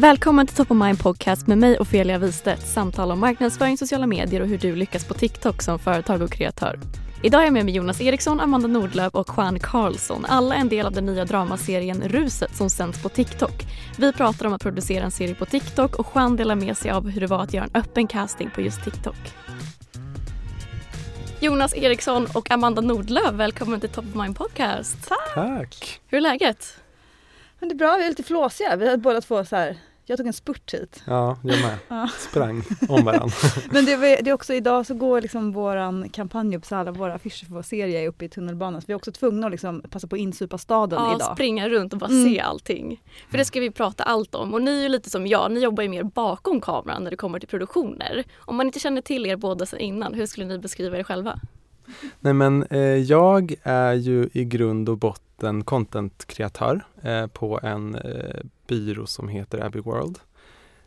Välkommen till Top of Mind Podcast med mig Ofelia Wistedt. Samtal om marknadsföring, sociala medier och hur du lyckas på TikTok som företag och kreatör. Idag är jag med mig Jonas Eriksson, Amanda Nordlöf och Juan Carlsson. Alla en del av den nya dramaserien Ruset som sänds på TikTok. Vi pratar om att producera en serie på TikTok och Juan delar med sig av hur det var att göra en öppen casting på just TikTok. Jonas Eriksson och Amanda Nordlöf, välkommen till Top of Mind Podcast. Tack! Hur är läget? Men det är bra, vi är lite flåsiga. Vi hade båda två så här, jag tog en spurt hit. Ja, jag med. Ja. Sprang om varandra. Men det, var- det är också idag så går liksom våran kampanj upp så alla våra affischer för vår serie är uppe i tunnelbanan. Så vi är också tvungna att liksom passa på att insupa staden Ja, idag. springa runt och bara Mm. se allting. För det ska vi prata allt om. Och ni är ju lite som jag, ni jobbar ju mer bakom kameran när det kommer till produktioner. Om man inte känner till er båda sedan innan, hur skulle ni beskriva er själva? Nej men eh, jag är ju i grund och botten content-kreatör eh, på en eh, byrå som heter Abbey World.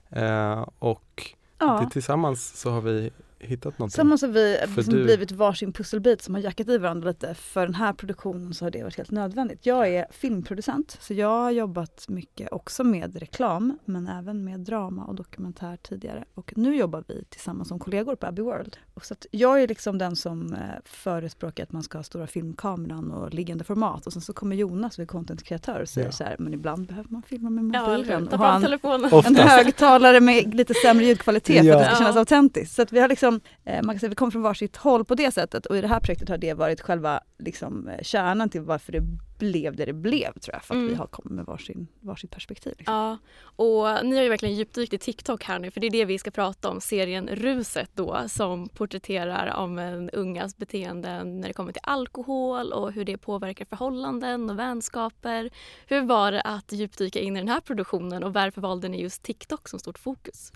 Eh, och Ja. det, tillsammans så har vi hittat någonting. Tillsammans har vi liksom du- blivit varsin pusselbit som har jackat i varandra lite. För den här produktionen så har det varit helt nödvändigt. Jag är filmproducent så jag har jobbat mycket också med reklam men även med drama och dokumentär tidigare. Och nu jobbar vi tillsammans som kollegor på Abbey World. Så att jag är liksom den som eh, förespråkar att man ska ha stora filmkameran och liggande format. Och sen så kommer Jonas, vi är contentkreatör och säger Ja. så här, men ibland behöver man filma med Ja, mobilen. Ta och ha en, en högtalare med lite sämre ljudkvalitet för att det ska Ja. kännas autentiskt. Så att vi har liksom, eh, man kan säga vi kommer från varsitt håll på det sättet och i det här projektet har det varit själva liksom, eh, kärnan till varför det blev det det blev tror jag. För att Mm. vi har kommit med varsin, varsitt perspektiv. Liksom. Ja, och ni har ju verkligen djupdykt i TikTok här nu för det är det vi ska prata om, serien Ruset då som porträtterar om en ungas beteenden när det kommer till alkohol och hur det påverkar förhållanden och vänskaper. Hur var det att djupdyka in i den här produktionen och varför valde ni just TikTok som stort fokus?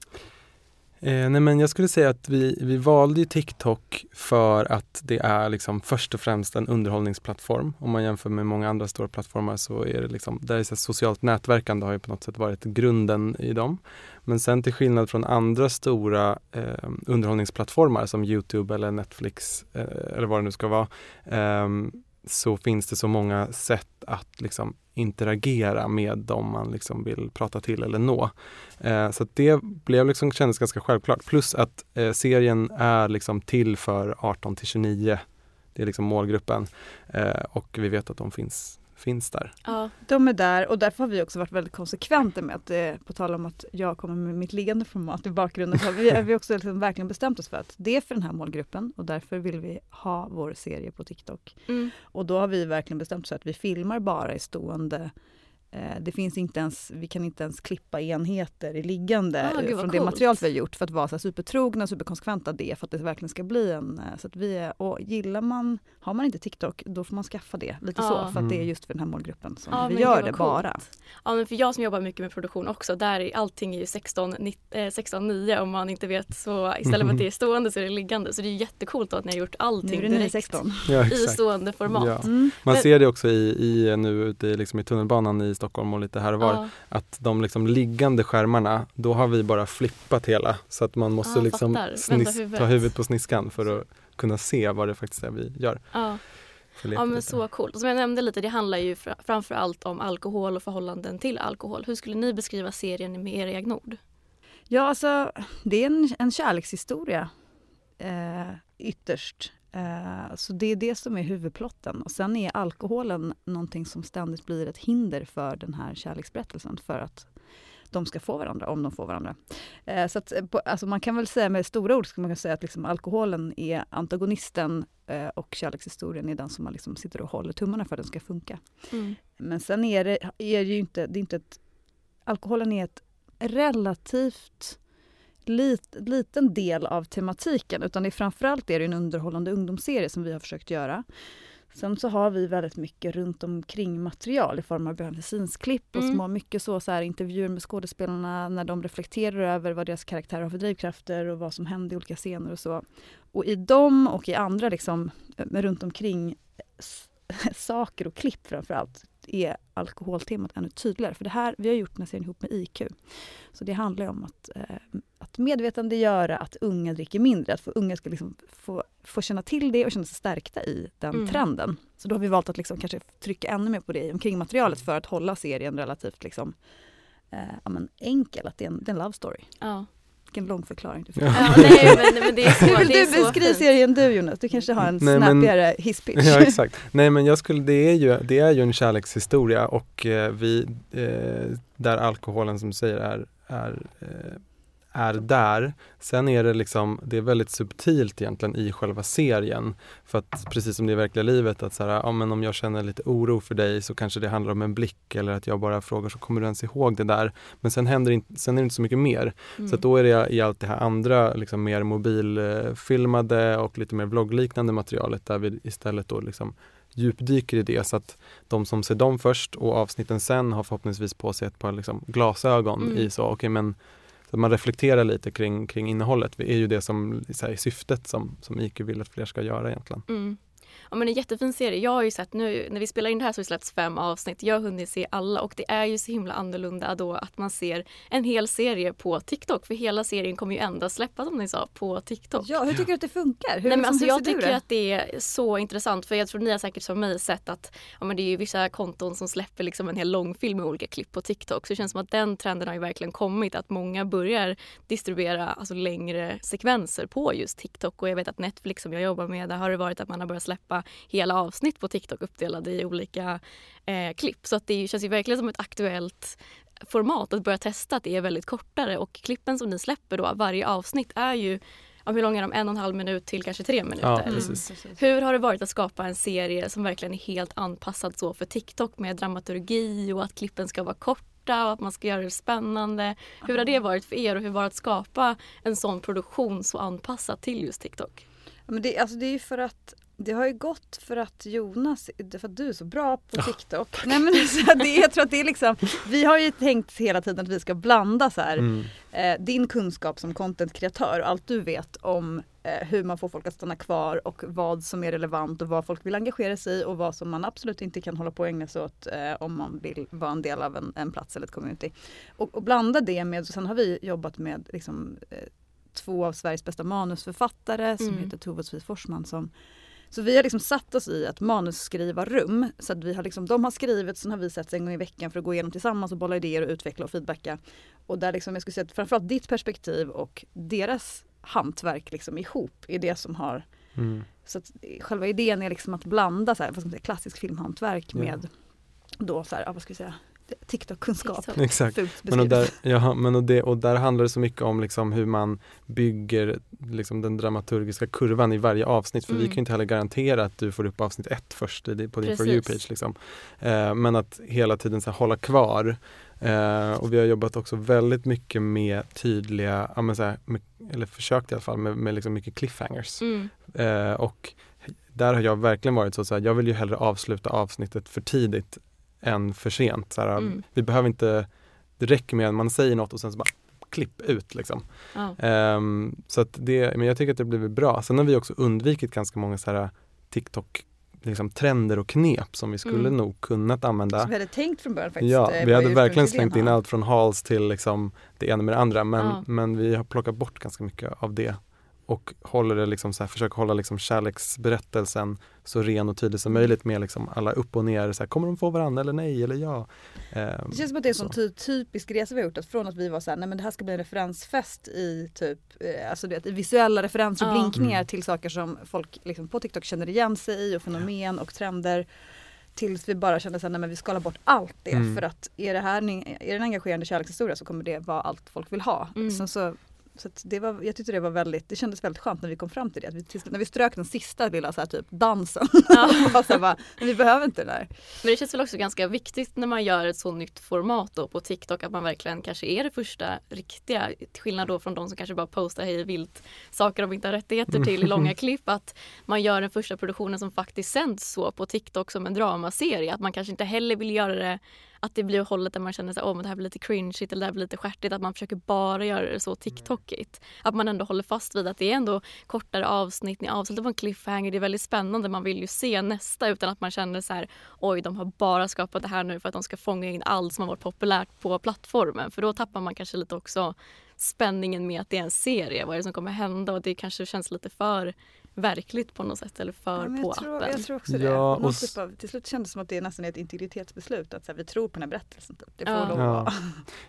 Eh, nej men jag skulle säga att vi, vi valde ju TikTok för att det är liksom först och främst en underhållningsplattform. Om man jämför med många andra stora plattformar så är det liksom, där är så socialt nätverkande har ju på något sätt varit grunden i dem. Men sen till skillnad från andra stora eh, underhållningsplattformar som Youtube eller Netflix eh, eller vad det nu ska vara, ehm, så finns det så många sätt att liksom interagera med dem man liksom vill prata till eller nå. Eh, så att det blev liksom, kändes ganska självklart. Plus att eh, serien är liksom till för 18 till 29. Det är liksom målgruppen. Eh, och vi vet att de finns, finns där. Ja, De är där och därför har vi också varit väldigt konsekventa med att, eh, på tal om att jag kommer med mitt liggande format i bakgrunden, så har vi, har vi också liksom verkligen bestämt oss för att det är för den här målgruppen och därför vill vi ha vår serie på TikTok. mm. Och då har vi verkligen bestämt oss för att vi filmar bara i stående det finns inte ens, vi kan inte ens klippa enheter i liggande Ah, från det coolt. material vi har gjort för att vara så supertrogna, superkonsekventa det för att det verkligen ska bli en... eh, Så att vi är, och gillar man, har man inte TikTok då får man skaffa det lite Ja. så för att det är Mm. just för den här målgruppen som Ja, vi gör det coolt. bara. Ja men för jag som jobbar mycket med produktion också, där är allting är ju 16, nitt- eh, 16 9 om man inte vet så istället för att det är stående så är det liggande. Så det är då att ni har gjort Nu allting är det direkt 916. Ja, i stående format. Ja. Mm. Man ser det också i, i nu ute liksom i tunnelbanan i Stockholm och lite här och var. Ja. Att de liksom liggande skärmarna, då har vi bara flippat hela. Så att man måste Ah, liksom. Vända huvudet. ta huvudet på sniskan för att kunna se vad det faktiskt är vi gör. Ja. Ja men lite. så coolt. Och som jag nämnde lite, det handlar ju fra- framför allt om alkohol och förhållanden till alkohol. Hur skulle ni beskriva serien med er Nord? Ja, alltså det är en, en kärlekshistoria eh, ytterst. Eh, så det är det som är huvudplotten. Och sen är alkoholen någonting som ständigt blir ett hinder för den här kärleksberättelsen för att de ska få varandra, om de får varandra. Eh, så att, eh, alltså man kan väl säga med stora ord, ska man säga att liksom alkoholen är antagonisten och kärlekshistorien är den som man liksom sitter och håller tummarna för att den ska funka. Men sen är det, är det ju inte, det är inte ett, alkoholen är ett relativt lit, liten del av tematiken utan det är framförallt är det en underhållande ungdomsserie som vi har försökt göra. Sen så har vi väldigt mycket runt omkring material i form av behind the scenes-klipp och Mm. små mycket så, så här, intervjuer med skådespelarna när de reflekterar över vad deras karaktärer har för drivkrafter och vad som händer i olika scener och så. Och i dem och i andra liksom, eh, runt omkring saker och klipp framförallt är alkoholtemat ännu tydligare. För det här, vi har gjort den här serien ihop med IQ. Så det handlar ju om att, eh, att medvetandegöra att unga dricker mindre. Att få, unga ska liksom få, få känna till det och känna sig stärkta i den Mm. trenden. Så då har vi valt att liksom kanske trycka ännu mer på det omkring materialet för att hålla serien relativt liksom, eh, ja, men enkel. Att det är en, det är en love story. Ja. Vilken lång förklaring du fick. Ja. Ja, nej, men, men det är så, Hur vill du beskriva serien du Jonas? Du kanske har en Nej, snabbigare hisspitch. Ja exakt. Nej men jag skulle, det är ju, det är ju en kärlekshistoria och eh, vi, eh, där alkoholen som du säger är, är, eh, är där. Sen är det liksom, det är väldigt subtilt egentligen i själva serien. För att precis som det är i verkliga livet att så här, ja, men om jag känner lite oro för dig så kanske det handlar om en blick eller att jag bara frågar så kommer du ens ihåg det där. Men sen händer inte, sen är det inte så mycket mer. Mm. Så då är det i allt det här andra liksom mer mobilfilmade och lite mer vloggliknande materialet där vi istället då liksom djupdyker i det så att de som ser dem först och avsnitten sen har förhoppningsvis på sig ett par liksom glasögon Mm. i så, okej men så att man reflekterar lite kring, kring innehållet. Det är ju det som är syftet som, som IQ vill att fler ska göra egentligen. Mm. Ja, men en jättefin serie. Jag har ju sett nu, när vi spelar in det här så har det släppts fem avsnitt. Jag har hunnit se alla och det är ju så himla annorlunda då att man ser en hel serie på TikTok. För hela serien kommer ju endast släppas som ni sa på TikTok. Ja, hur tycker du att det funkar? Hur, Nej, men liksom, alltså, jag tycker det? att det är så intressant för jag tror ni har säkert som mig sett att ja, men det är ju vissa konton som släpper liksom en hel långfilm med olika klipp på TikTok. Så det känns som att den trenden har ju verkligen kommit att många börjar distribuera alltså, längre sekvenser på just TikTok och jag vet att Netflix som jag jobbar med där har det varit att man har börjat släppa hela avsnitt på TikTok uppdelade i olika eh, klipp. Så att det känns ju verkligen som ett aktuellt format att börja testa att det är väldigt kortare och klippen som ni släpper då, varje avsnitt är ju Ja, hur lång är de? En och en halv minut till kanske tre minuter. Ja, precis. Hur har det varit att skapa en serie som verkligen är helt anpassad så för TikTok med dramaturgi och att klippen ska vara korta och att man ska göra det spännande. Hur har det varit för er och hur var det att skapa en sån produktion så anpassad till just TikTok? Ja, Men det, alltså det är ju för att det har ju gått för att Jonas, för att du är så bra på TikTok. Nej men så det, jag tror att det är liksom, vi har ju tänkt hela tiden att vi ska blanda så här, Mm. eh, din kunskap som content-kreatör och allt du vet om eh, hur man får folk att stanna kvar och vad som är relevant och vad folk vill engagera sig i och vad som man absolut inte kan hålla på och ägna sig åt eh, om man vill vara en del av en, en plats eller ett community. Och, och blanda det med, sen har vi jobbat med liksom, eh, två av Sveriges bästa manusförfattare som Mm. heter Tove och Sofie Forsman som så vi har liksom satt oss i ett manusskrivarrum. Så att vi har liksom, de har skrivit, sen har vi sett en gång i veckan för att gå igenom tillsammans och bolla idéer och utveckla och feedbacka. Och där liksom, jag skulle säga att framförallt ditt perspektiv och deras hantverk liksom ihop är det som har Mm. så att själva idén är liksom att blanda så här, vad ska man säga, klassisk filmhantverk Ja. med då så här, ja, vad ska vi säga, TikTok-kunskap. TikTok. Exakt. Men och, där, ja, men och, det, och där handlar det så mycket om liksom hur man bygger liksom den dramaturgiska kurvan i varje avsnitt. För vi Mm. kan ju inte heller garantera att du får upp avsnitt ett först på din For Precis. you-page. Liksom. Eh, men att hela tiden så här, hålla kvar. Eh, och vi har jobbat också väldigt mycket med tydliga, ja, men så här, med, eller försökt i alla fall, med, med liksom mycket cliffhangers. Mm. Eh, och där har jag verkligen varit så, så här, jag vill ju hellre avsluta avsnittet för tidigt än för sent. Så här, Mm. Vi behöver inte, det räcker med att man säger något och sen så bara klipp ut liksom. Ja. Ehm, så att det, men jag tycker att det blivit bra. Sen har vi också undvikit ganska många så här TikTok liksom trender och knep som vi skulle Mm. nog kunnat använda. Som vi hade tänkt från början faktiskt. Ja, eh, vi hade verkligen slängt in allt från hals till liksom det ena med det andra men, Ja. men vi har plockat bort ganska mycket av det och håller det liksom så här, försöker hålla liksom kärleksberättelsen så ren och tydlig som möjligt med liksom alla upp och ner. Så här, kommer de få varandra eller nej eller ja? Ehm, Det känns som att det är en sån så. ty typisk resa vi har gjort. Att från att vi var såhär, nej men det här ska bli en referensfest i typ, eh, alltså det, i visuella referenser och Ja. blinkningar Mm. till saker som folk liksom på TikTok känner igen sig i och fenomen och trender. Tills vi bara kände men vi skalar bort allt det Mm. för att är det här är det en engagerande kärlekshistoria så kommer det vara allt folk vill ha. Mm. Sen så, så det var, jag tyckte det var väldigt, det kändes väldigt skönt när vi kom fram till det. Att vi, när vi strök den sista lilla så här, typ dansen. Ja. bara så här, bara, men vi behöver inte det där. Men det känns väl också ganska viktigt när man gör ett så nytt format då på TikTok att man verkligen kanske är det första riktiga. Till skillnad då från de som kanske bara postar hej vilt saker de inte har rättigheter till i långa klipp. Att man gör den första produktionen som faktiskt sänds så på TikTok som en dramaserie. Att man kanske inte heller vill göra det att det blir hållet där man känner att oh, det här blir lite cringeigt eller det här blir lite stjärtigt. Att man försöker bara göra det så TikTokigt. Att man ändå håller fast vid att det är ändå kortare avsnitt, ni avslutar på en cliffhanger, det är väldigt spännande, man vill ju se nästa utan att man känner så här oj de har bara skapat det här nu för att de ska fånga in allt som har varit populärt på plattformen. För då tappar man kanske lite också spänningen med att det är en serie, vad är det som kommer hända? Och det kanske känns lite för verkligt på något sätt eller för Ja, på jag, tror, appen. jag tror också det. Ja, Någon och s- typ av, till slut kändes det som att det nästan är ett integritetsbeslut. Att så här, vi tror på den här berättelsen. Typ. Det får Ja. lov Ja.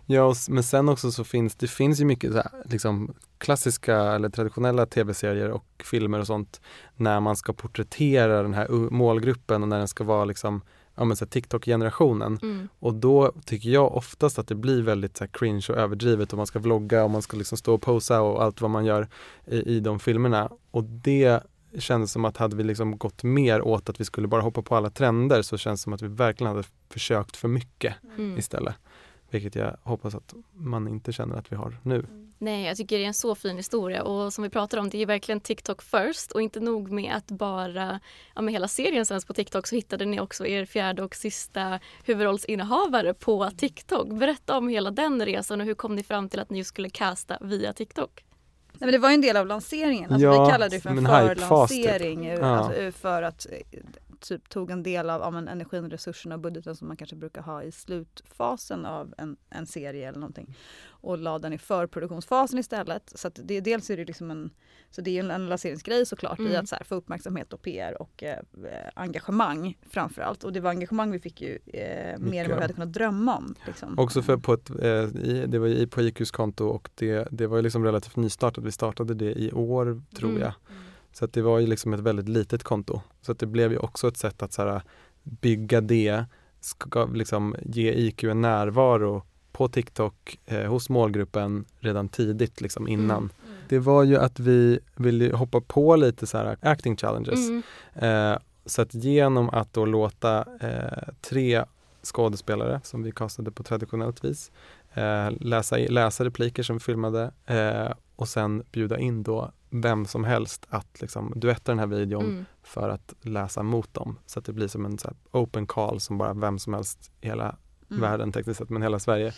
Ja, och, men sen också så finns det finns ju mycket så här, liksom, klassiska eller traditionella tv-serier och filmer och sånt när man ska porträttera den här målgruppen och när den ska vara liksom, ja, men så TikTok-generationen. Mm. Och då tycker jag oftast att det blir väldigt så cringe och överdrivet och man ska vlogga och man ska liksom stå och posa och allt vad man gör i, i de filmerna. Och det kändes som att hade vi liksom gått mer åt att vi skulle bara hoppa på alla trender så känns det som att vi verkligen hade försökt för mycket Mm. istället. Vilket jag hoppas att man inte känner att vi har nu. Nej, jag tycker det är en så fin historia och som vi pratar om, det är ju verkligen TikTok first och inte nog med att bara, ja med hela serien sänds på TikTok så hittade ni också er fjärde och sista huvudrollsinnehavare på TikTok. Berätta om hela den resan och hur kom ni fram till att ni just skulle casta via TikTok? Nej, men det var ju en del av lanseringen. Alltså, Ja, vi kallade det för en typ. förlansering. eh, Ja. Alltså, för att eh, typ tog en del av ja, men, energin, resurserna och budgeten som man kanske brukar ha i slutfasen av en, en serie eller någonting. Och la den i förproduktionsfasen istället. Så det, dels är det liksom en, så det är en, en lanseringsgrej såklart i Mm. att så här, få uppmärksamhet och PR och eh, engagemang framförallt. Och det var engagemang vi fick ju eh, mer än vad vi av. hade kunnat drömma om. Liksom. Också för på ett, eh, i, det var i, på IQs konto och det, det var ju liksom relativt nystartat. Vi startade det i år tror Mm. jag. Så att det var ju liksom ett väldigt litet konto. Så att det blev ju också ett sätt att så här, bygga det, ska liksom ge IQ en närvaro på TikTok eh, hos målgruppen redan tidigt liksom innan. Mm. Det var ju att vi ville hoppa på lite så här acting challenges. Mm. Eh, så att genom att då låta eh, tre skådespelare som vi castade på traditionellt vis eh, läsa, läsa repliker som vi filmade eh, och sen bjuda in då vem som helst att liksom duetta den här videon Mm. för att läsa mot dem. Så att det blir som en open call som bara vem som helst i hela Mm. världen tekniskt sett, men hela Sverige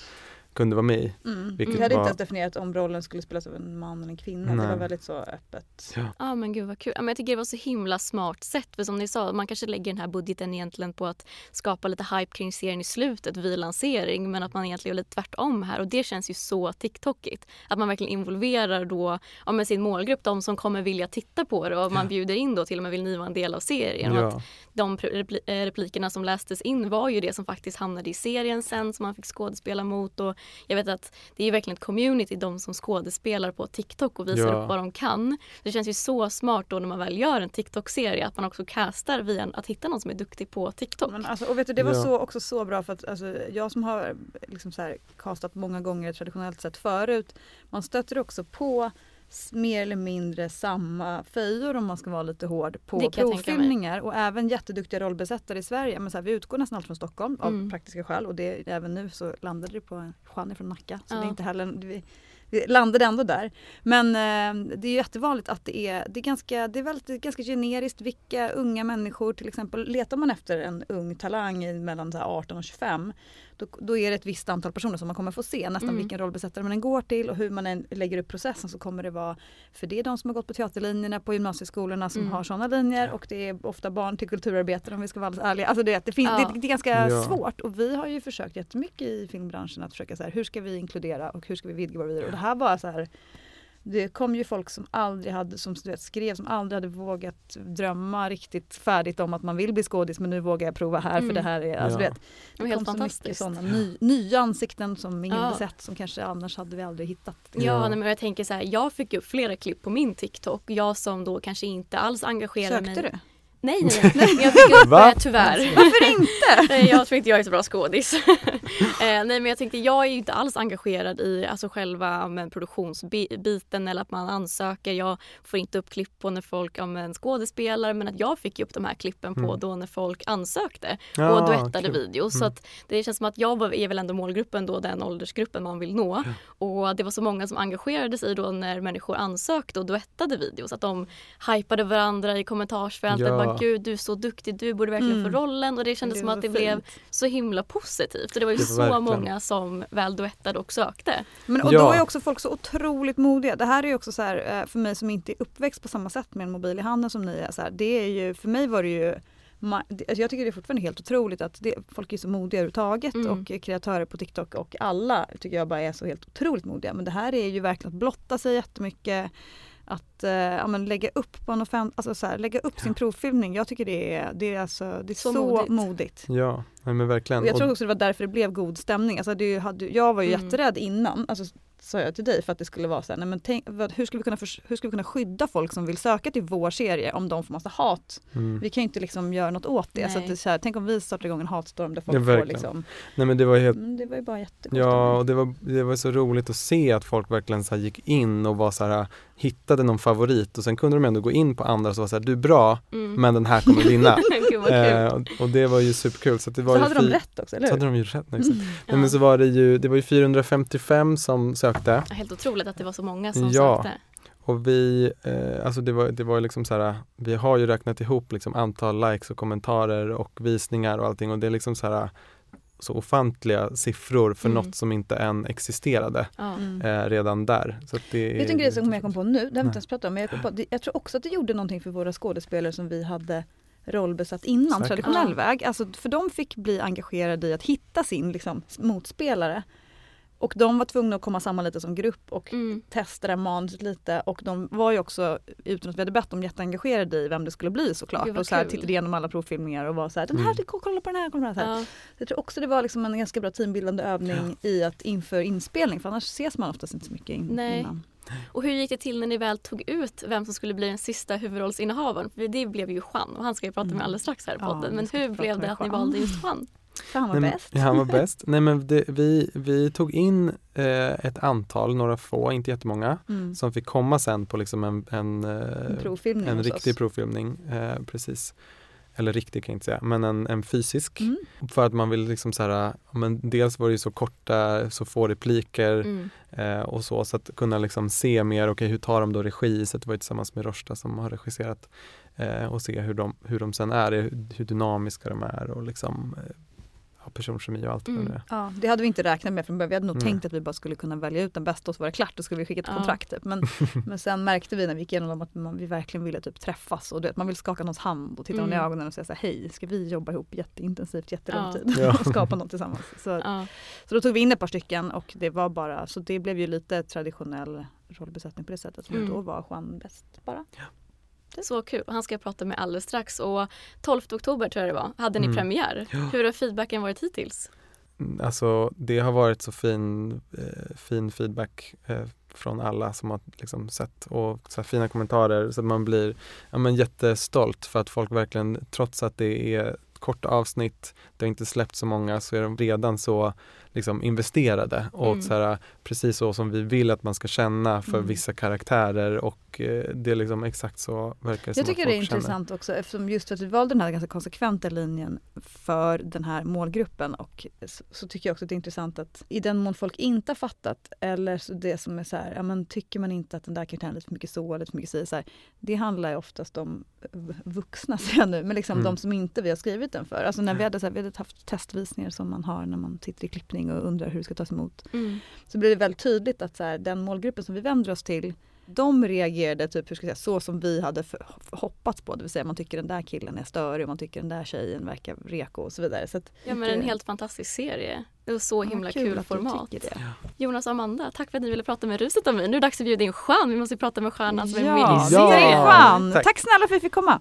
kunde vara med i. Mm. Vilket Vi hade var- inte ens definierat om rollen skulle spelas av en man eller en kvinna. Det Nej. var väldigt så öppet. Ja. Ja men gud vad kul. Ja, men jag tycker det var så himla smart sätt. För som ni sa, man kanske lägger den här budgeten egentligen på att skapa lite hype kring serien i slutet vid lansering. Men att man egentligen gör lite tvärtom här. Och det känns ju så TikTokigt. Att man verkligen involverar då ja, med sin målgrupp, de som kommer vilja titta på det. Och man bjuder in då till och med vill ni vara en del av serien. Och att Ja. de repli- eh, replikerna som lästes in var ju det som faktiskt hamnade i serien sen som man fick skådespela mot och jag vet att det är verkligen ett community, de som skådespelar på TikTok och visar Ja. upp vad de kan. Det känns ju så smart då när man väl gör en TikTok-serie att man också castar via en, att hitta någon som är duktig på TikTok. Men alltså, och vet du, det var Ja. så, också så bra för att alltså, jag som har liksom så här, castat många gånger traditionellt sett förut, man stöter också på mer eller mindre samma fejor om man ska vara lite hård på provfilmningar och även jätteduktiga rollbesättare i Sverige. Men så här, vi utgår nästan allt från Stockholm av Mm. praktiska skäl och det, även nu så landade det på en Juan från Nacka. Så Ja. det är inte heller, vi, vi landade ändå där. Men eh, det är jättevanligt att det är, det är, ganska, det är väldigt, det är ganska generiskt vilka unga människor till exempel letar man efter en ung talang mellan så här 18 och 25 då, då är det ett visst antal personer som man kommer få se nästan Mm. vilken rollbesättare man än går till och hur man än lägger upp processen så kommer det vara för det är de som har gått på teaterlinjerna på gymnasieskolorna som Mm. har sådana linjer och det är ofta barn till kulturarbetare om vi ska vara alldeles ärliga. Alltså det, det, finns, Ja. det, det är ganska Ja. svårt och vi har ju försökt jättemycket i filmbranschen att försöka så här, hur ska vi inkludera och hur ska vi vidga vår vyer och det här var så här det kom ju folk som aldrig hade, som du vet, skrev, som aldrig hade vågat drömma riktigt färdigt om att man vill bli skådis men nu vågar jag prova här för Mm. det här är, alltså, Ja. du vet, Det det helt kom så mycket fantastiskt. sådana ny, nya ansikten som ingen Ja. hade sett som kanske annars hade vi aldrig hittat. Ja, Ja. nej, men jag tänker så här, jag fick upp flera klipp på min TikTok. Jag som då kanske inte alls engagerade Sökte mig. du? Nej, nej, nej. Jag fick upp Va? tyvärr. Varför inte? Nej, jag tror inte jag är så bra skådis. eh, nej men jag tänkte jag är ju inte alls engagerad i alltså själva men, produktionsbiten eller att man ansöker. Jag får inte upp klipp på när folk ja, men, skådespelar men att jag fick ju upp de här klippen på Mm. då när folk ansökte Ja, och duettade kul. videos. Så Mm. att det känns som att jag var, är väl ändå målgruppen då den åldersgruppen man vill nå. Och det var så många som engagerade sig då när människor ansökte och duettade videos. Att de hypade varandra i kommentarsfältet. Ja. Gud du är så duktig, du borde verkligen Mm. få rollen. Och det kändes Det som att det så blev fint. så himla positivt. Och det var ju Det var så verkligen. många som väl duettade och sökte. Men, och Ja. då är också folk så otroligt modiga. Det här är ju också så här, eh, för mig som inte är uppväxt på samma sätt med en mobil i handen som ni är. Så här, det är ju, för mig var det ju alltså jag tycker det är fortfarande helt otroligt att det, folk är så modiga överhuvudtaget Mm. och kreatörer på TikTok och alla tycker jag bara är så helt otroligt modiga. Men det här är ju verkligen att blotta sig jättemycket. Att eh, ja, men lägga upp på en offent- alltså så här, lägga upp sin provfilmning. Jag tycker det är, det är, alltså, det är så, Så modigt. modigt. Ja, men verkligen. Och jag tror också det var därför det blev god stämning. Alltså det hade, jag var ju Mm. jätterädd innan, alltså, sa jag till dig, för att det skulle vara så här, nej men tänk, vad, hur, ska vi kunna förs- hur ska vi kunna skydda folk som vill söka till vår serie om de får massa hat? mm. Vi kan ju inte liksom göra något åt det. Så att det är så här, tänk om vi startar igång en hatstorm där folk Ja, får liksom, Nej men det var helt mm, det var ju bara jättegod Ja, och det var, det var så roligt att se att folk verkligen så här gick in och var så här, hittade någon favorit och sen kunde de ändå gå in på andra och så var så här, du är bra Mm. men den här kommer vinna. Eh, och, och det var ju superkul. Så, att det var Så ju hade de rätt också, eller Så hur? hade de ju rätt. Mm. Nej, men så var det ju, det var ju 455 som sökte Helt otroligt att det var så många som Ja. sökte. och vi, eh, alltså det var, det var liksom så här, vi har ju räknat ihop liksom antal likes och kommentarer och visningar och allting och det är liksom så här så ofantliga siffror för Mm. något som inte än existerade. Mm. eh, redan där. Så att det Vet du en grej som jag kom på nu, det har vi inte ens pratat om, men jag, på, det- jag tror också att det gjorde någonting för våra skådespelare som vi hade rollbesatt innan, Säkert. traditionell Ja. väg. Alltså, för de fick bli engagerade i att hitta sin liksom, motspelare. Och de var tvungna att komma samman lite som grupp och Mm. testa det här manuset lite och de var ju också, utan att vi hade bett dem, jätteengagerade i vem det skulle bli såklart. Och så här, kul. tittade igenom alla provfilmningar och var så här, den här, Mm. kolla på den här, kolla på den här. Ja. Jag tror också det var liksom en ganska bra teambildande övning i att inför inspelning för annars ses man oftast inte så mycket in, Nej. innan. Och hur gick det till när ni väl tog ut vem som skulle bli den sista huvudrollsinnehavaren? För det blev ju Juan och han ska vi prata med Mm. alldeles strax här i Ja, podden. vi Men hur blev det att ni Juan. valde just Juan? För han var Nej, bäst. Han var bäst. Nej men det, vi, vi tog in eh, ett antal, några få, inte jättemånga, Mm. som fick komma sen på liksom en, en, eh, En provfilmning en riktig oss. provfilmning. Eh, precis. Eller riktig kan jag inte säga, men en, en fysisk. Mm. För att man vill liksom så här, men dels var det ju så korta, så få repliker Mm. eh, och så, så att kunna liksom se mer, okej hur tar de då regi? Så det var ju tillsammans med Rosta som har regisserat eh, och se hur de, hur de sen är, hur, hur dynamiska de är och liksom ja, personkemi och allt Mm. det. Ja, det hade vi inte räknat med från början. Vi hade nog Nej. tänkt att vi bara skulle kunna välja ut den bästa och så var det klart. Då skulle vi skicka ett Ja. kontrakt. Typ. Men, men sen märkte vi när vi gick igenom dem att man, vi verkligen ville typ träffas. Och du vet, man vill skaka någons hand och titta någon i Mm. ögonen och säga så här, hej, ska vi jobba ihop jätteintensivt jättelång Ja. tid och skapa något tillsammans. Så, Ja. så då tog vi in ett par stycken och det var bara, så det blev ju lite traditionell rollbesättning på det sättet. Mm. då var Juan bäst bara. Så kul. Han ska jag prata med alldeles strax. Och 12 oktober tror jag det var, hade ni Mm. premiär. Ja. Hur har feedbacken varit hittills? alltså det har varit så fin, eh, fin feedback eh, från alla som har liksom sett och så fina kommentarer så att man blir ja, men jättestolt för att folk verkligen, trots att det är korta avsnitt, det har inte släppt så många, så är de redan så liksom investerade och Mm. så här, precis så som vi vill att man ska känna för Mm. vissa karaktärer och eh, det är liksom exakt så verkar det som Jag tycker det är känner. intressant också eftersom just för att vi valde den här ganska konsekventa linjen för den här målgruppen och så, så tycker jag också att det är intressant att i den mån folk inte har fattat eller så det som är så här, ja men tycker man inte att den där karaktären är lite för mycket så eller för mycket si, så här, det handlar ju oftast om vuxna säger jag nu, men liksom Mm. de som inte vi har skrivit den för. Alltså när vi hade, så här, vi hade haft testvisningar som man har när man sitter i klippning och undrar hur det ska tas emot Mm. så blir det väldigt tydligt att så här, den målgruppen som vi vänder oss till de reagerade typ, hur ska jag säga, så som vi hade för, hoppats på. Det vill säga man tycker den där killen är störig, man tycker den där tjejen verkar reko och så vidare. Så att, Ja men en helt fantastisk serie. Det var så Ja, himla kul kul, att du format. Jonas och Amanda, tack för att ni ville prata med Ruset om mig. Nu är det dags att bjuda in Jean. Vi måste prata med stjärnan som är med i Ja, din Ja. Tack. Tack snälla för att vi fick komma.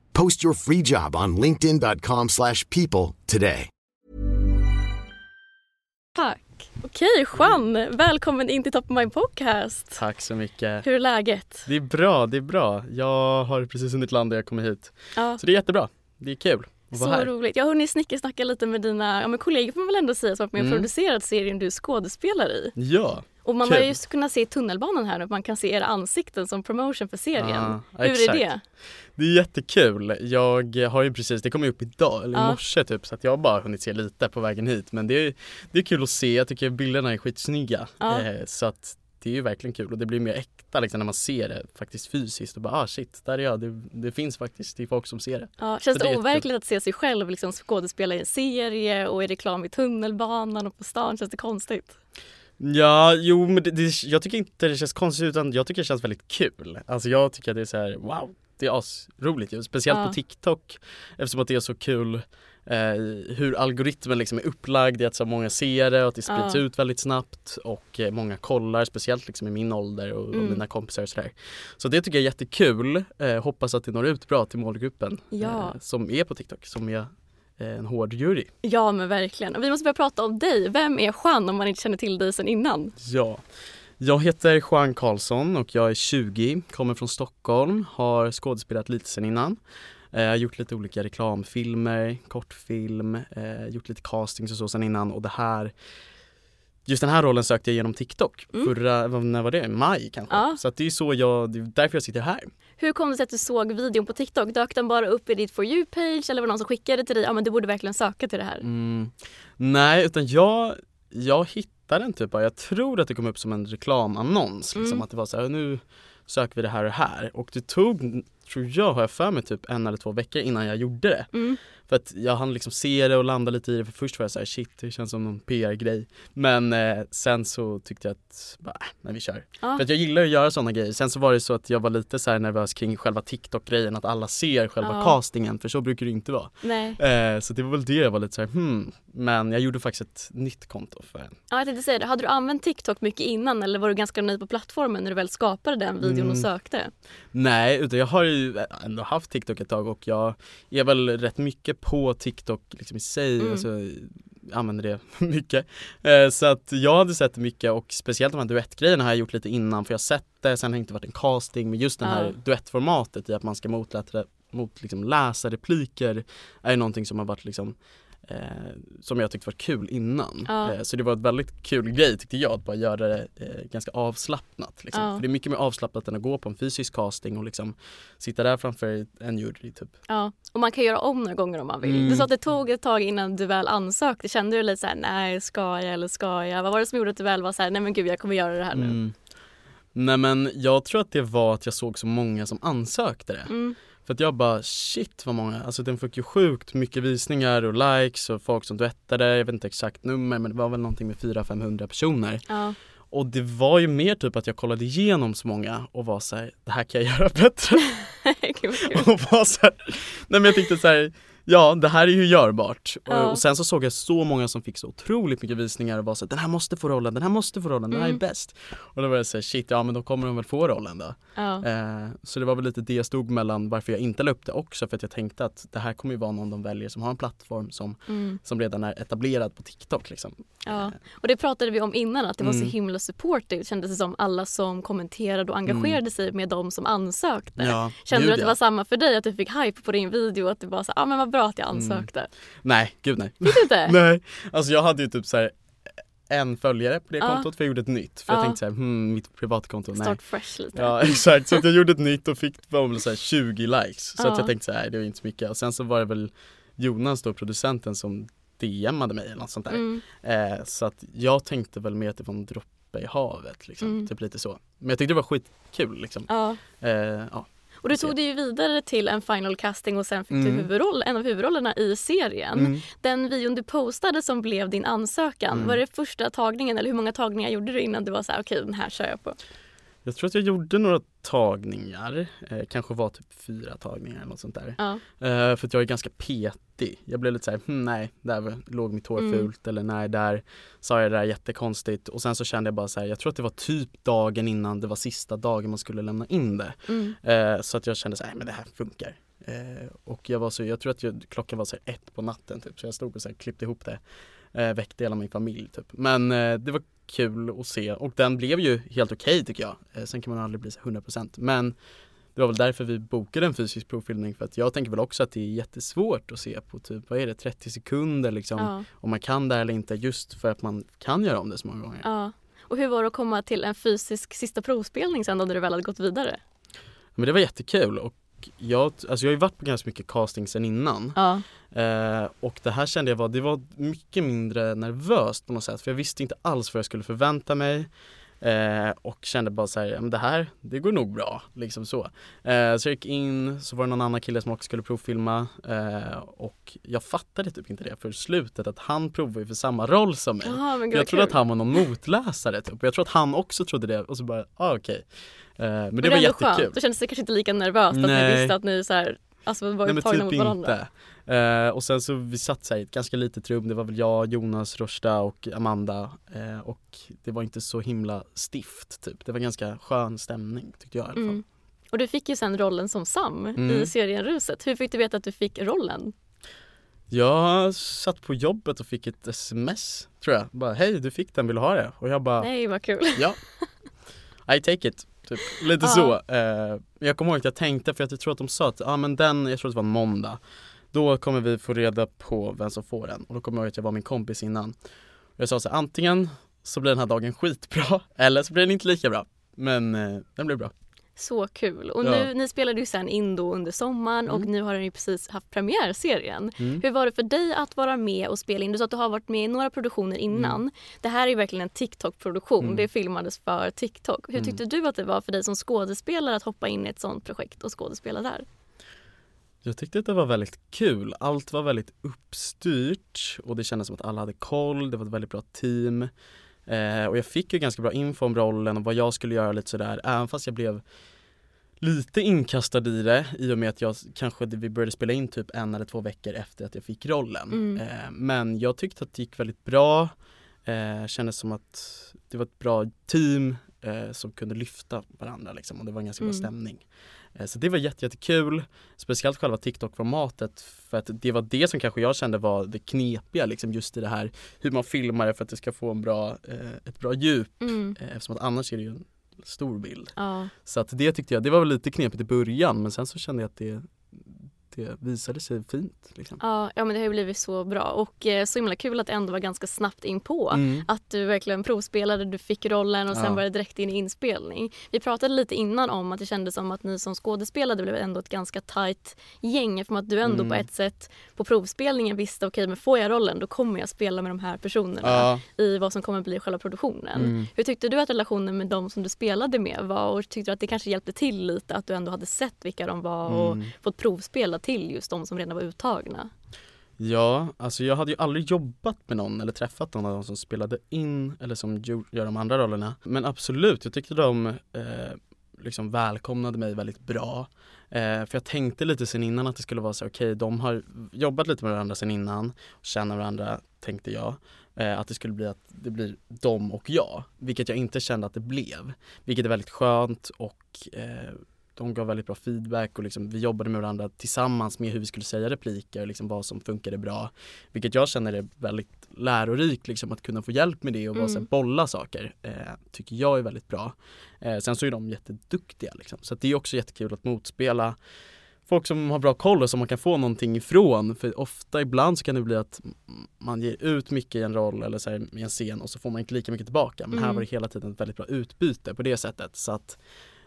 Post your free job on linkedin.com/people slash people today. Tack. Okej Jean, välkommen in till Top of Mind Podcast. Tack så mycket. Hur är läget? Det är bra, det är bra. Jag har precis hunnit landa, jag kommer hit. Ja, Så det är jättebra. Det är kul att så här. roligt. Jag har hunnit snickesnacka lite med dina ja, men kollegor får man väl ändå säga som och Mm. producerat serien du skådespelar i. Ja. Och man Kul. har ju kunnat se i tunnelbanan här nu, man kan se era ansikten som promotion för serien. Ja, Hur är exakt. det? Det är jättekul. Jag har ju precis, det kom ju upp idag, eller i morse typ, så att jag har bara hunnit se lite på vägen hit. Men det är, det är kul att se, jag tycker bilderna är skitsnygga. Eh, så att det är ju verkligen kul och det blir mer äkta liksom, när man ser det faktiskt fysiskt och bara ah shit, där är jag. Det, det finns faktiskt, det är folk som ser det. Ja, känns Så det, det overkligt att se sig själv liksom skådespela i en serie och i reklam i tunnelbanan och på stan? Känns det konstigt? Ja, jo men det, det, jag tycker inte det känns konstigt utan jag tycker det känns väldigt kul. Alltså jag tycker att det är så här, wow, det är asroligt ju. Speciellt Ja. på TikTok eftersom att det är så kul eh, hur algoritmen liksom är upplagd i att så många ser det och att det sprids Ja. ut väldigt snabbt och eh, många kollar, speciellt liksom i min ålder och, Mm. och mina kompisar och sådär. Så det tycker jag är jättekul. Eh, hoppas att det når ut bra till målgruppen Ja. eh, som är på TikTok, som är eh, en hård jury. Ja men verkligen. Och vi måste börja prata om dig. Vem är Jean om man inte känner till dig sedan innan? Ja, jag heter Juan Karlsson och jag är 20, kommer från Stockholm, har skådespelat lite sen innan. Eh, Jag har gjort lite olika reklamfilmer, kortfilm, eh, gjort lite castings och så sen innan och det här Just den här rollen sökte jag genom TikTok, Mm. förra, när var det? Maj kanske? Ja. Så det är så jag, det är därför jag sitter här. Hur kom det sig att du såg videon på TikTok? Dök den bara upp i ditt For You-page eller var det någon som skickade till dig? Ja men du borde verkligen söka till det här. Mm. Nej, utan jag, jag hittade den typ. Jag tror att det kom upp som en reklamannons. Liksom, Mm. Att det var så här, nu söker vi det här och här. Och det tog, tror jag, har jag för mig typ en eller två veckor innan jag gjorde det. Mm. För att jag hann liksom se det och landa lite i det. För först var jag så här, shit, det känns som någon PR-grej. Men eh, sen så tyckte jag att, bara, äh, men vi kör. Ja. För att jag gillar att göra sådana grejer. Sen så var det så att jag var lite så här nervös kring själva TikTok-grejen. Att alla ser själva Ja. castingen. För så brukar det inte vara. Nej. Eh, så det var väl det jag var lite såhär, hmm. Men jag gjorde faktiskt ett nytt konto för en. Ja, jag tänkte säga det. Hade du använt TikTok mycket innan eller var du ganska ny på plattformen när du väl skapade den videon och Mm. sökte? Nej, utan jag har ju ändå haft TikTok ett tag och jag är väl rätt mycket på TikTok liksom i sig, Mm. alltså använder det mycket. Eh, så att jag hade sett det mycket och speciellt de här duettgrejerna har jag gjort lite innan för jag har sett det, sen har det inte varit en casting men just den här Ja. duettformatet i att man ska motläsa mot liksom läsa repliker är någonting som har varit liksom som jag tyckte var kul innan. Ja. Eh, så det var ett väldigt kul grej tyckte jag att bara göra det eh, ganska avslappnat. Liksom. Ja. För det är mycket mer avslappnat än att gå på en fysisk casting och liksom sitta där framför en jury typ. Ja, och man kan göra om några gånger om man vill. Mm. Du sa att det tog ett tag innan du väl ansökte. Kände du lite såhär, nej ska jag eller ska jag? Vad var det som gjorde att du väl var såhär, nej men gud jag kommer göra det här nu? Mm. Nej men jag tror att det var att jag såg så många som ansökte det. Mm. För att jag bara shit vad många, alltså den fick ju sjukt mycket visningar och likes och folk som duettade, jag vet inte exakt nummer men det var väl någonting med 400-500 personer. Ja. Och det var ju mer typ att jag kollade igenom så många och var så här, det här kan jag göra bättre. Och var så här, nej men jag tänkte så här, ja det här är ju görbart. Ja. Och, och sen så såg jag så många som fick så otroligt mycket visningar och var så här, den här måste få rollen, den här måste få rollen, den här är Mm. bäst. Och då var jag så här, shit ja men då kommer de väl få rollen då. Ja. Eh, så det var väl lite det jag stod mellan varför jag inte la upp det också för att jag tänkte att det här kommer ju vara någon de väljer som har en plattform som, Mm. som redan är etablerad på TikTok liksom. Ja, och det pratade vi om innan att det var Mm. så himla supportive kändes det som alla som kommenterade och engagerade sig med de som ansökte. Ja, Kände du att det var samma för dig att du fick hype på din video att det var så ja ah, men vad bra att jag Mm. ansökte. Nej, gud nej. Fick du inte? nej, alltså jag hade ju typ så här en följare på det Ja. kontot för jag gjorde ett nytt. För Ja. jag tänkte såhär, hmm, mitt privatkonto, nej. Start fresh lite. Ja exakt, så jag gjorde ett nytt och fick väl så här 20 likes. Så Ja. att jag tänkte så här, det var inte så mycket. Och sen så var det väl Jonas då, producenten som DMade mig eller något sånt där. Mm. Eh, så att jag tänkte väl mer att det var en droppe i havet liksom, Mm. typ lite så. Men jag tyckte det var skitkul liksom. Ja. Eh, ja. Och du tog dig ju vidare till en final casting och sen fick du Mm. huvudroll, en av huvudrollerna i serien. Mm. Den videon du postade som blev din ansökan, Mm. var det första tagningen eller hur många tagningar gjorde du innan du var så här okej den här kör jag på? Jag tror att jag gjorde några tagningar, eh, kanske var typ fyra tagningar eller något sånt där. Ja. Eh, för att jag är ganska petig. Jag blev lite såhär, hm, nej, där låg mitt hår Mm. fult eller nej, där sa jag det där jättekonstigt. Och sen så kände jag bara så här, jag tror att det var typ dagen innan det var sista dagen man skulle lämna in det. Mm. Eh, så att jag kände så här, men det här funkar. Eh, och jag var så, jag tror att jag, klockan var så ett på natten typ, så jag stod och så här, klippte ihop det. Eh, väckte hela min familj typ. Men eh, det var kul att se och den blev ju helt okej tycker jag. Eh, sen kan man aldrig bli så 100% men det var väl därför vi bokade en fysisk provfilmning för att jag tänker väl också att det är jättesvårt att se på typ, vad är det, 30 sekunder liksom. Ja. Om man kan det eller inte just för att man kan göra om det så många gånger. Ja. Och hur var det att komma till en fysisk sista provspelning sen då när du väl hade gått vidare? Men det var jättekul och jag, alltså jag har ju varit på ganska mycket casting sen innan. Ja. Eh, och det här kände jag var, det var mycket mindre nervöst på något sätt för jag visste inte alls vad jag skulle förvänta mig. Eh, och kände bara såhär, men det här, det går nog bra, liksom så. Eh, så jag gick in, så var det någon annan kille som också skulle provfilma eh, och jag fattade typ inte det för slutet att han provade ju för samma roll som mig. Gud, jag trodde kul. att han var någon motläsare typ och jag tror att han också trodde det och så bara, ah, okej. Eh, men det Men var jättekul. Skönt. Då kändes det kanske inte lika nervöst att ni Nej. visste att ni så här, alltså var Nej typ mot varandra. inte. Eh, och sen så vi satt så här i ett ganska litet rum, det var väl jag, Jonas, Rosta och Amanda eh, och det var inte så himla stift typ. Det var ganska skön stämning tyckte jag i alla fall. Mm. Och du fick ju sen rollen som Sam Mm. i serien Ruset. Hur fick du veta att du fick rollen? Jag satt på jobbet och fick ett sms tror jag. Bara hej du fick den, vill du ha det? Och jag bara Nej vad kul. ja. I take it. Typ. Lite så. Eh, jag kommer ihåg att jag tänkte, för att jag tror att de sa att ah, men den, jag tror att det var en måndag. Då kommer vi få reda på vem som får den. Och då kommer jag ihåg att jag var min kompis innan. Och jag sa så här, antingen så blir den här dagen skitbra eller så blir den inte lika bra. Men eh, den blev bra. Så kul. Och Ja. nu, ni spelade ju sen in då under sommaren och Mm. nu har ju precis haft premiär serien. Mm. Hur var det för dig att vara med och spela in? Du sa att du har varit med i några produktioner innan. Det här är ju verkligen en TikTok-produktion. Mm. Det filmades för TikTok. Hur Mm. tyckte du att det var för dig som skådespelare att hoppa in i ett sånt projekt och skådespela där? Jag tyckte att det var väldigt kul. Allt var väldigt uppstyrt och det kändes som att alla hade koll. Det var ett väldigt bra team. Eh, och jag fick ju ganska bra info om rollen och vad jag skulle göra lite sådär. Även fast jag blev lite inkastad i det i och med att jag kanske, vi började spela in typ en eller två veckor efter att jag fick rollen. Mm. Eh, men jag tyckte att det gick väldigt bra. Eh, kändes som att det var ett bra team eh, som kunde lyfta varandra liksom och det var en ganska bra Mm. stämning. Eh, Så det var jätte, jättekul. Speciellt själva TikTok-formatet för att det var det som kanske jag kände var det knepiga liksom just i det här hur man filmar det för att det ska få en bra, eh, ett bra djup Mm. eh, eftersom att annars är det ju en stor bild. Ja. Så att det tyckte jag, det var väl lite knepigt i början men sen så kände jag att det det visade sig fint. Liksom. Ja, ja men det har ju blivit så bra och eh, så himla kul att det ändå var ganska snabbt in på. Mm. Att du verkligen provspelade, du fick rollen och sen Ja. var det direkt in i inspelning. Vi pratade lite innan om att det kändes som att ni som skådespelare blev ändå ett ganska tajt gäng eftersom att du ändå Mm. på ett sätt på provspelningen visste okej men får jag rollen då kommer jag spela med de här personerna Ja. i vad som kommer bli själva produktionen. Mm. Hur tyckte du att relationen med de som du spelade med var och tyckte du att det kanske hjälpte till lite att du ändå hade sett vilka de var och Mm. fått provspela till just de som redan var uttagna? Ja, alltså jag hade ju aldrig jobbat med någon eller träffat någon av de som spelade in eller som gör de andra rollerna. Men absolut, jag tyckte de eh, liksom välkomnade mig väldigt bra. Eh, för jag tänkte lite sen innan att det skulle vara så okej, de har jobbat lite med varandra sen innan och känner varandra, tänkte jag. Eh, att det skulle bli att det blir de och jag, vilket jag inte kände att det blev. Vilket är väldigt skönt och eh, de gav väldigt bra feedback och liksom, vi jobbade med varandra tillsammans med hur vi skulle säga repliker, liksom vad som funkade bra. Vilket jag känner är väldigt lärorikt, liksom, att kunna få hjälp med det och bara Mm. så här, bolla saker. Eh, tycker jag är väldigt bra. Eh, sen så är de jätteduktiga liksom. så det är också jättekul att motspela folk som har bra koll och som man kan få någonting ifrån. För ofta ibland så kan det bli att man ger ut mycket i en roll eller så här, i en scen och så får man inte lika mycket tillbaka. Men här Mm. var det hela tiden ett väldigt bra utbyte på det sättet. Så att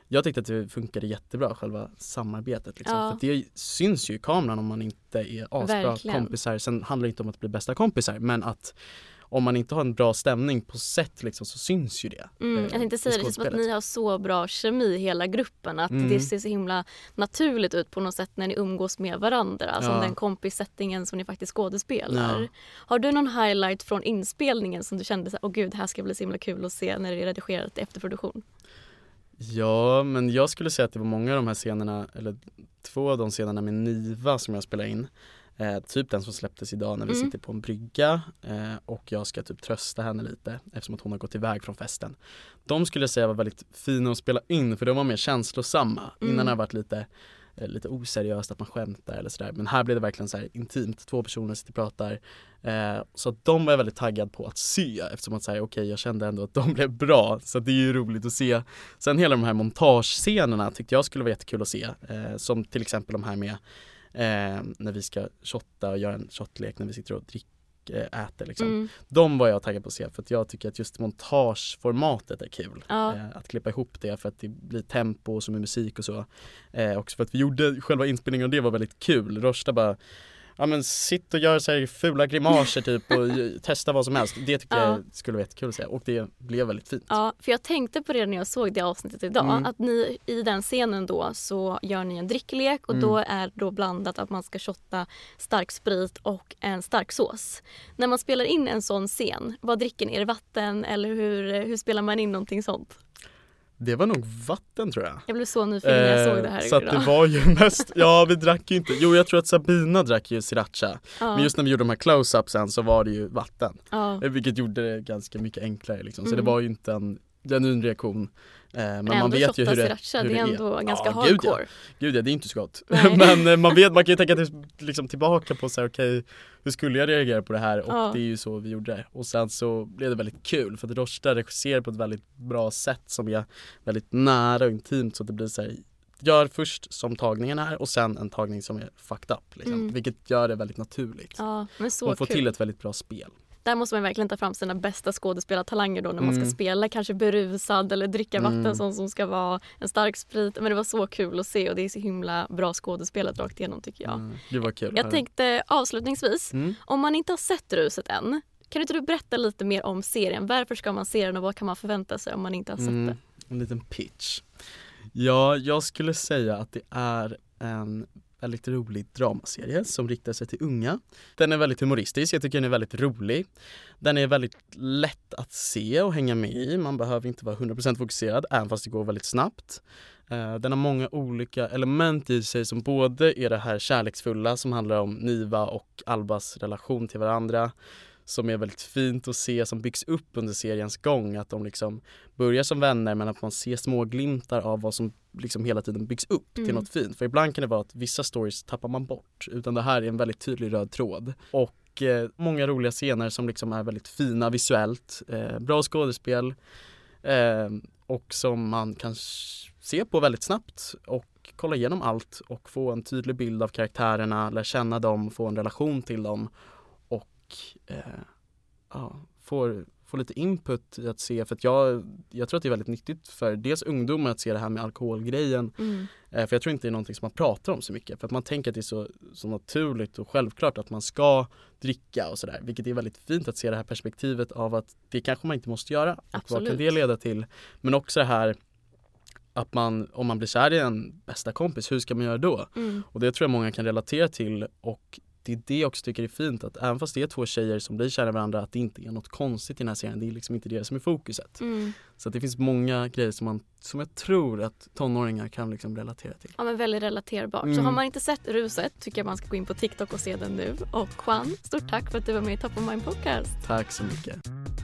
jag tyckte att det funkade jättebra själva samarbetet liksom. Ja. För det syns ju i kameran om man inte är asbra Verkligen. kompisar. Sen handlar det inte om att bli bästa kompisar men att om man inte har en bra stämning på set liksom, så syns ju det. Mm, eh, jag tänkte i säga det, känns som att ni har så bra kemi hela gruppen att Mm. det ser så himla naturligt ut på något sätt när ni umgås med varandra. Ja. den kompissettingen som ni faktiskt skådespelar. Ja. Har du någon highlight från inspelningen som du kände så åh gud det här ska bli så himla kul att se när det är redigerat efter produktion? Ja, men jag skulle säga att det var många av de här scenerna, eller två av de scenerna med Niva som jag spelar in. Eh, typ den som släpptes idag när vi Mm. sitter på en brygga eh, och jag ska typ trösta henne lite eftersom att hon har gått iväg från festen. De skulle jag säga var väldigt fina att spela in för de var mer känslosamma. Mm. Innan har varit lite, Eh, lite oseriöst att man skämtar eller sådär. Men här blev det verkligen så här intimt, två personer sitter och pratar. Eh, så att de var jag väldigt taggad på att se eftersom att säga okej jag kände ändå att de blev bra. Så det är ju roligt att se. Sen hela de här montagescenerna tyckte jag skulle vara jättekul att se. Eh, som till exempel de här med eh, när vi ska shotta och göra en shotlek när vi sitter och dricker eh, äter liksom. Mm. De var jag taggad på att se för att jag tycker att just montageformatet är kul. Ja. Eh, att klippa ihop det för att det blir tempo som är musik och så. Eh, också för att vi gjorde själva inspelningen och det var väldigt kul. Rosta bara Ja men sitt och gör så fula grimaser typ och testa vad som helst. Det tycker Ja. jag skulle vara jättekul att se och det blev väldigt fint. Ja, för jag tänkte på det när jag såg det avsnittet idag. Mm. Att ni i den scenen då så gör ni en dricklek och Mm. då är då blandat att man ska shotta stark sprit och en stark sås. När man spelar in en sån scen, vad dricker ni? Är det vatten eller hur, hur spelar man in någonting sånt? Det var nog vatten tror jag. Jag blev så nyfiken när jag såg det här Eh, Så att det var ju mest, ja vi drack ju inte, jo jag tror att Sabina drack ju sriracha. ja. Men just när vi gjorde de här close-upsen så var det ju vatten. ja. Eh, Vilket gjorde det ganska mycket enklare liksom. Så Mm. det var ju inte en genuin reaktion. Eh, men Men man vet ju hur det, sriracha, hur det är ändå ganska ja, Gud, ja. hardcore. Gud ja, det är inte så gott. Men eh, man vet, man kan ju tänka till, liksom tillbaka på så här, okej hur skulle jag reagera på det här? Och Ja. det är ju så vi gjorde det. Och sen så blev det väldigt kul för att Rosta regisserar på ett väldigt bra sätt som är väldigt nära och intimt så att det blir så här Gör först som tagningen är och sen en tagning som är fucked up liksom. Mm. Vilket gör det väldigt naturligt. Ja, Hon får kul. till ett väldigt bra spel. Där måste man verkligen ta fram sina bästa skådespelartalanger då när man ska Mm. spela kanske berusad eller dricka vatten Mm. som ska vara en stark sprit. Men det var så kul att se och det är så himla bra skådespelat rakt igenom tycker jag. Mm, det var kul. Jag tänkte avslutningsvis, Mm. om man inte har sett Ruset än, kan inte du berätta lite mer om serien? Varför ska man se den och vad kan man förvänta sig om man inte har sett Mm, det? en liten pitch. Ja, jag skulle säga att det är en väldigt rolig dramaserie som riktar sig till unga. Den är väldigt humoristisk, jag tycker den är väldigt rolig. Den är väldigt lätt att se och hänga med i, man behöver inte vara 100% fokuserad även fast det går väldigt snabbt. Eh, den har många olika element i sig som både är det här kärleksfulla som handlar om Niva och Albas relation till varandra som är väldigt fint att se som byggs upp under seriens gång. Att de liksom börjar som vänner men att man ser små glimtar av vad som liksom hela tiden byggs upp Mm. till något fint. För ibland kan det vara att vissa stories tappar man bort utan det här är en väldigt tydlig röd tråd. Och eh, många roliga scener som liksom är väldigt fina visuellt, eh, bra skådespel eh, och som man kan se på väldigt snabbt och kolla igenom allt och få en tydlig bild av karaktärerna, lära känna dem, få en relation till dem eh, ja, får, får lite input i att se, för att jag, jag tror att det är väldigt nyttigt för dels ungdomar att se det här med alkoholgrejen. Mm. Eh, för jag tror inte det är någonting som man pratar om så mycket för att man tänker att det är så, så naturligt och självklart att man ska dricka och sådär. Vilket är väldigt fint att se det här perspektivet av att det kanske man inte måste göra. Och vad Absolut. kan det leda till? Men också det här att man, om man blir kär i en bästa kompis, hur ska man göra då? Mm. Och det tror jag många kan relatera till och det är det jag också tycker är fint att även fast det är två tjejer som blir kära i varandra att det inte är något konstigt i den här serien. Det är liksom inte det som är fokuset. Mm. Så det finns många grejer som, man, som jag tror att tonåringar kan liksom relatera till. Ja men väldigt relaterbart. Så Mm. har man inte sett Ruset tycker jag man ska gå in på TikTok och se den nu. Och Juan, stort tack för att du var med i Top of Mind Podcast. Tack så mycket.